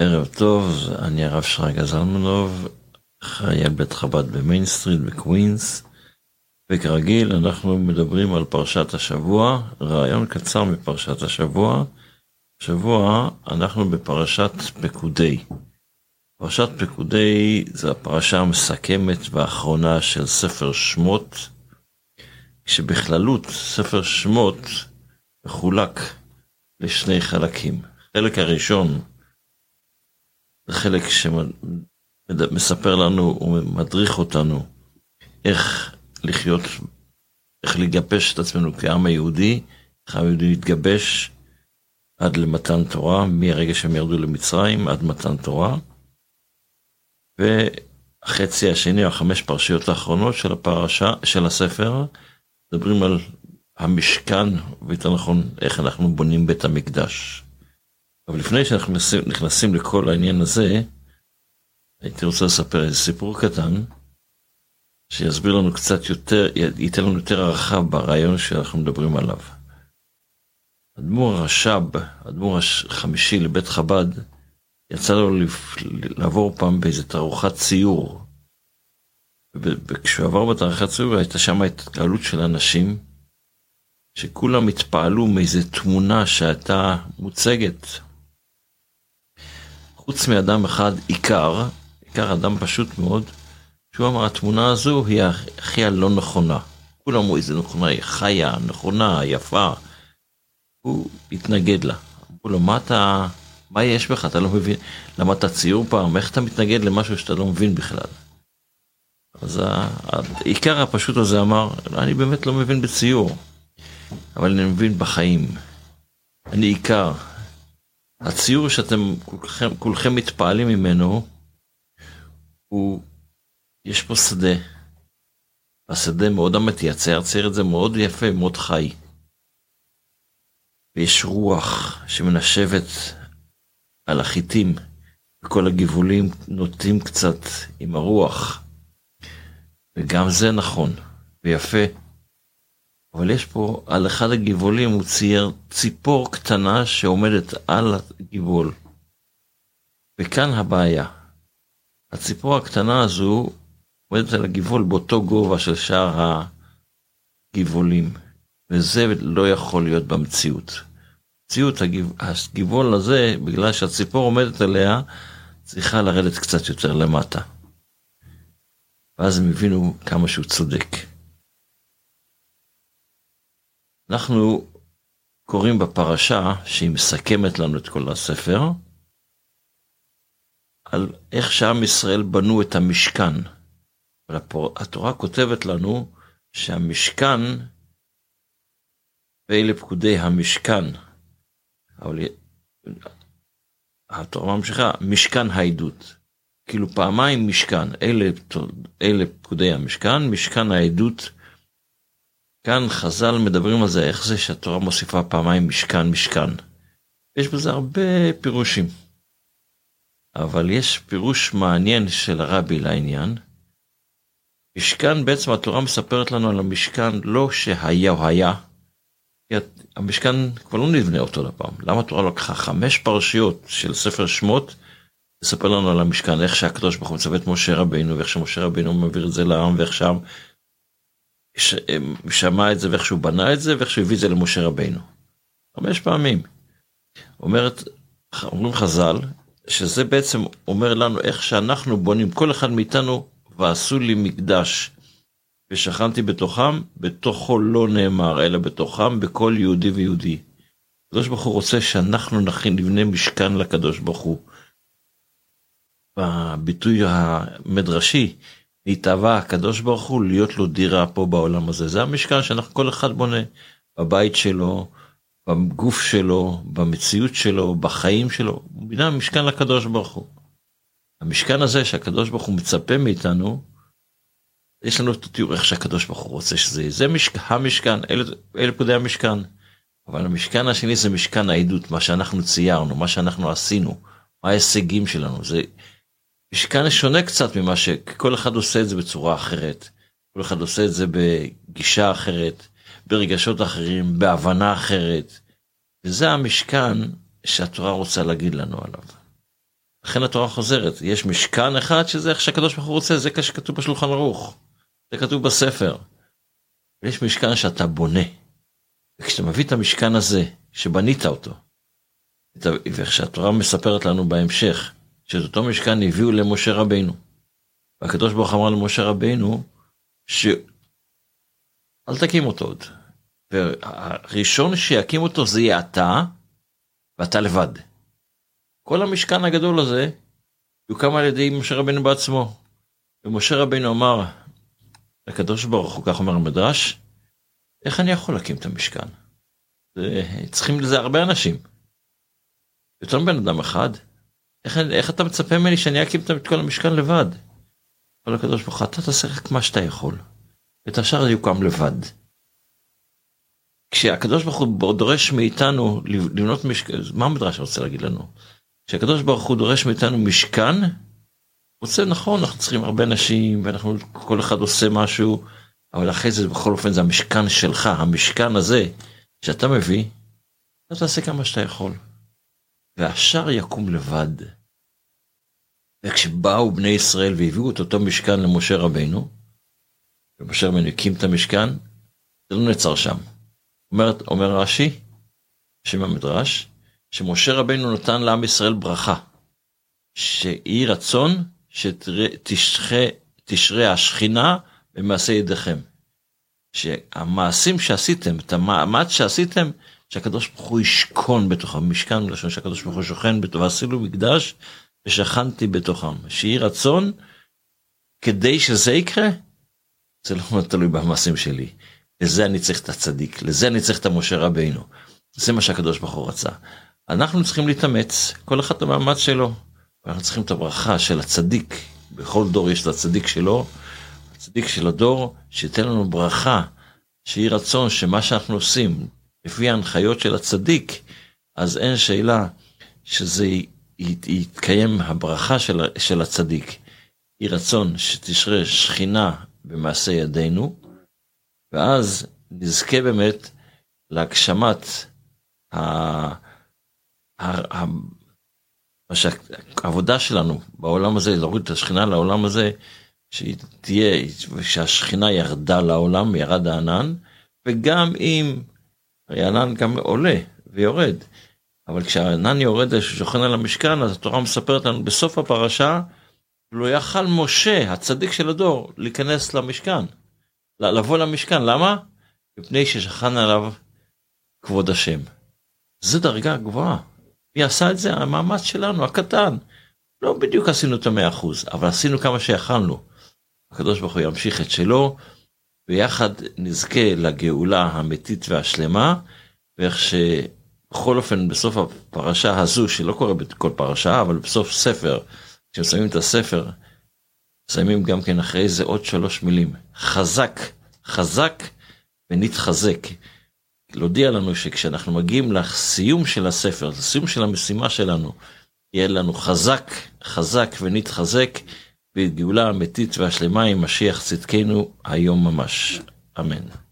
ערב טוב, אני הרב שרגא זלמנוב, מבית חב"ד במיינסטריט בקווינס, וכרגיל אנחנו מדברים על פרשת השבוע, רעיון קצר מפרשת השבוע. השבוע אנחנו בפרשת פקודי. פרשת פקודי זה הפרשה המסכמת והאחרונה של ספר שמות, כשבכללות ספר שמות מחולק לשני חלקים. החלק הראשון חלק שמספר לנו ומדריך אותנו איך לחיות, איך לגבש את עצמנו כעם היהודי, איך העם היהודי להתגבש עד למתן תורה, מהרגע שהם ירדו למצרים עד מתן תורה. והחצי השני, החמש פרשיות האחרונות של הפרשה, של הספר, מדברים על המשכן, ויותר נכון, איך אנחנו בונים בית המקדש. אבל לפני שאנחנו נכנסים לכל העניין הזה, הייתי רוצה לספר איזה סיפור קטן, שיסביר לנו קצת יותר, ייתן לנו יותר הערכה ברעיון שאנחנו מדברים עליו. אדמו"ר הרש"ב, אדמו"ר החמישי לבית חב"ד, יצא לו לעבור פעם באיזה תערוכת ציור. וכשהוא עבר בתערוכת ציור הייתה שם התקהלות של אנשים, שכולם התפעלו מאיזה תמונה שהייתה מוצגת חוץ מאדם אחד, עיקר, עיקר אדם פשוט מאוד, שהוא אמר, התמונה הזו היא הכי הלא נכונה. כולם אמרו, איזה נכונה, היא חיה, נכונה, יפה. הוא התנגד לה. אמרו לו, מה אתה, מה יש בך? אתה לא מבין, למדת ציור פעם? איך אתה מתנגד למשהו שאתה לא מבין בכלל? אז העיקר הפשוט הזה אמר, אני באמת לא מבין בציור, אבל אני מבין בחיים. אני עיקר, הציור שאתם כולכם, כולכם מתפעלים ממנו, הוא, יש פה שדה. השדה מאוד אמיתי, הצייר צייר את זה מאוד יפה, מאוד חי. ויש רוח שמנשבת על החיטים, וכל הגבעולים נוטים קצת עם הרוח. וגם זה נכון ויפה. אבל יש פה, על אחד הגבעולים הוא צייר ציפור קטנה שעומדת על הגבעול. וכאן הבעיה. הציפור הקטנה הזו עומדת על הגבעול באותו גובה של שאר הגבעולים, וזה לא יכול להיות במציאות. במציאות הגבעול הזה, בגלל שהציפור עומדת עליה, צריכה לרדת קצת יותר למטה. ואז הם הבינו כמה שהוא צודק. אנחנו קוראים בפרשה, שהיא מסכמת לנו את כל הספר, על איך שעם ישראל בנו את המשכן. התורה כותבת לנו שהמשכן, ואלה פקודי המשכן, אבל התורה ממשיכה, משכן העדות. כאילו פעמיים משכן, אלה, אלה פקודי המשכן, משכן העדות כאן חז"ל מדברים על זה, איך זה שהתורה מוסיפה פעמיים משכן משכן. יש בזה הרבה פירושים. אבל יש פירוש מעניין של הרבי לעניין. משכן, בעצם התורה מספרת לנו על המשכן לא שהיה או היה, המשכן כבר לא נבנה אותו לפעם. למה התורה לקחה חמש פרשיות של ספר שמות, לספר לנו על המשכן, איך שהקדוש ברוך הוא מצווה את משה רבינו, ואיך שמשה רבינו מעביר את זה לעם, ואיך שם שמע את זה ואיך שהוא בנה את זה ואיך שהוא הביא את זה למשה רבינו. חמש פעמים. אומרת, אומרים חז"ל, שזה בעצם אומר לנו איך שאנחנו בונים, כל אחד מאיתנו, ועשו לי מקדש, ושכנתי בתוכם, בתוכו לא נאמר, אלא בתוכם, בכל יהודי ויהודי. הקדוש ברוך הוא רוצה שאנחנו נכין, נבנה משכן לקדוש ברוך הוא. בביטוי המדרשי, נתאווה הקדוש ברוך הוא להיות לו דירה פה בעולם הזה. זה המשכן שאנחנו כל אחד בונה בבית שלו, בגוף שלו, במציאות שלו, בחיים שלו. הוא בנה משכן לקדוש ברוך הוא. המשכן הזה שהקדוש ברוך הוא מצפה מאיתנו, יש לנו את התיאור איך שהקדוש ברוך הוא רוצה שזה יהיה. זה משכ... המשכן, אלה, אלה פקודי המשכן. אבל המשכן השני זה משכן העדות, מה שאנחנו ציירנו, מה שאנחנו עשינו, מה ההישגים שלנו. זה משכן שונה קצת ממה שכל אחד עושה את זה בצורה אחרת. כל אחד עושה את זה בגישה אחרת, ברגשות אחרים, בהבנה אחרת. וזה המשכן שהתורה רוצה להגיד לנו עליו. לכן התורה חוזרת, יש משכן אחד שזה איך שהקדוש ברוך הוא רוצה, זה שכתוב בשולחן ערוך, זה כתוב בספר. ויש משכן שאתה בונה. וכשאתה מביא את המשכן הזה, שבנית אותו, ואיך שהתורה מספרת לנו בהמשך, שאת אותו משכן הביאו למשה רבינו. והקדוש ברוך אמר למשה רבינו, שאל תקים אותו עוד. והראשון שיקים אותו זה יהיה אתה, ואתה לבד. כל המשכן הגדול הזה יוקם על ידי משה רבינו בעצמו. ומשה רבינו אמר לקדוש ברוך הוא, כך אומר המדרש, איך אני יכול להקים את המשכן? צריכים לזה הרבה אנשים. יותר מבן אדם אחד. איך, איך אתה מצפה ממני שאני אקים את כל המשכן לבד? אבל הקדוש ברוך הוא, אתה תעשה רק מה שאתה יכול. ואת השאר יוקם לבד. כשהקדוש ברוך הוא דורש מאיתנו לבנות משכן, מה המדרש רוצה להגיד לנו? כשהקדוש ברוך הוא דורש מאיתנו משכן, רוצה נכון אנחנו צריכים הרבה נשים ואנחנו כל אחד עושה משהו אבל אחרי זה בכל אופן זה המשכן שלך המשכן הזה שאתה מביא. אתה תעשה כמה שאתה יכול. והשאר יקום לבד. וכשבאו בני ישראל והביאו את אותו משכן למשה רבינו, ומשה רבינו הקים את המשכן, זה לא נעצר שם. אומר, אומר רש"י, שם המדרש, שמשה רבינו נתן לעם ישראל ברכה, שיהי רצון שתשרה השכינה במעשה ידיכם. שהמעשים שעשיתם, את המאמץ שעשיתם, שהקדוש ברוך הוא ישכון בתוכם, משכן מלשון שהקדוש ברוך הוא שוכן בתוכם, ועשינו מקדש ושכנתי בתוכם. שיהי רצון כדי שזה יקרה, זה לא תלוי במעשים שלי. לזה אני צריך את הצדיק, לזה אני צריך את המשה רבינו. זה מה שהקדוש ברוך הוא רצה. אנחנו צריכים להתאמץ, כל אחד במאמץ שלו. אנחנו צריכים את הברכה של הצדיק, בכל דור יש את הצדיק שלו, הצדיק של הדור, שייתן לנו ברכה, שיהי רצון שמה שאנחנו עושים, לפי ההנחיות של הצדיק, אז אין שאלה שזה יתקיים הברכה של, של הצדיק. יהי רצון שתשרה שכינה במעשה ידינו, ואז נזכה באמת להגשמת ה... ה... ה... העבודה שלנו בעולם הזה, להוריד את השכינה לעולם הזה, שהיא תהיה, שהשכינה ירדה לעולם, ירד הענן, וגם אם הענן גם עולה ויורד, אבל כשהענן יורד ששוכן על המשכן, אז התורה מספרת לנו בסוף הפרשה, לא יכל משה, הצדיק של הדור, להיכנס למשכן, לבוא למשכן, למה? מפני ששכן עליו כבוד השם. זו דרגה גבוהה. מי עשה את זה? המאמץ שלנו, הקטן. לא בדיוק עשינו את המאה אחוז, אבל עשינו כמה שיכלנו. הקדוש ברוך הוא ימשיך את שלו, ויחד נזכה לגאולה האמיתית והשלמה, ואיך שבכל אופן בסוף הפרשה הזו, שלא קורה בכל פרשה, אבל בסוף ספר, כשמסיימים את הספר, מסיימים גם כן אחרי זה עוד שלוש מילים, חזק, חזק ונתחזק. להודיע לנו שכשאנחנו מגיעים לסיום של הספר, לסיום של המשימה שלנו, יהיה לנו חזק, חזק ונתחזק. בגאולה האמיתית והשלמה עם משיח צדקנו היום ממש. אמן.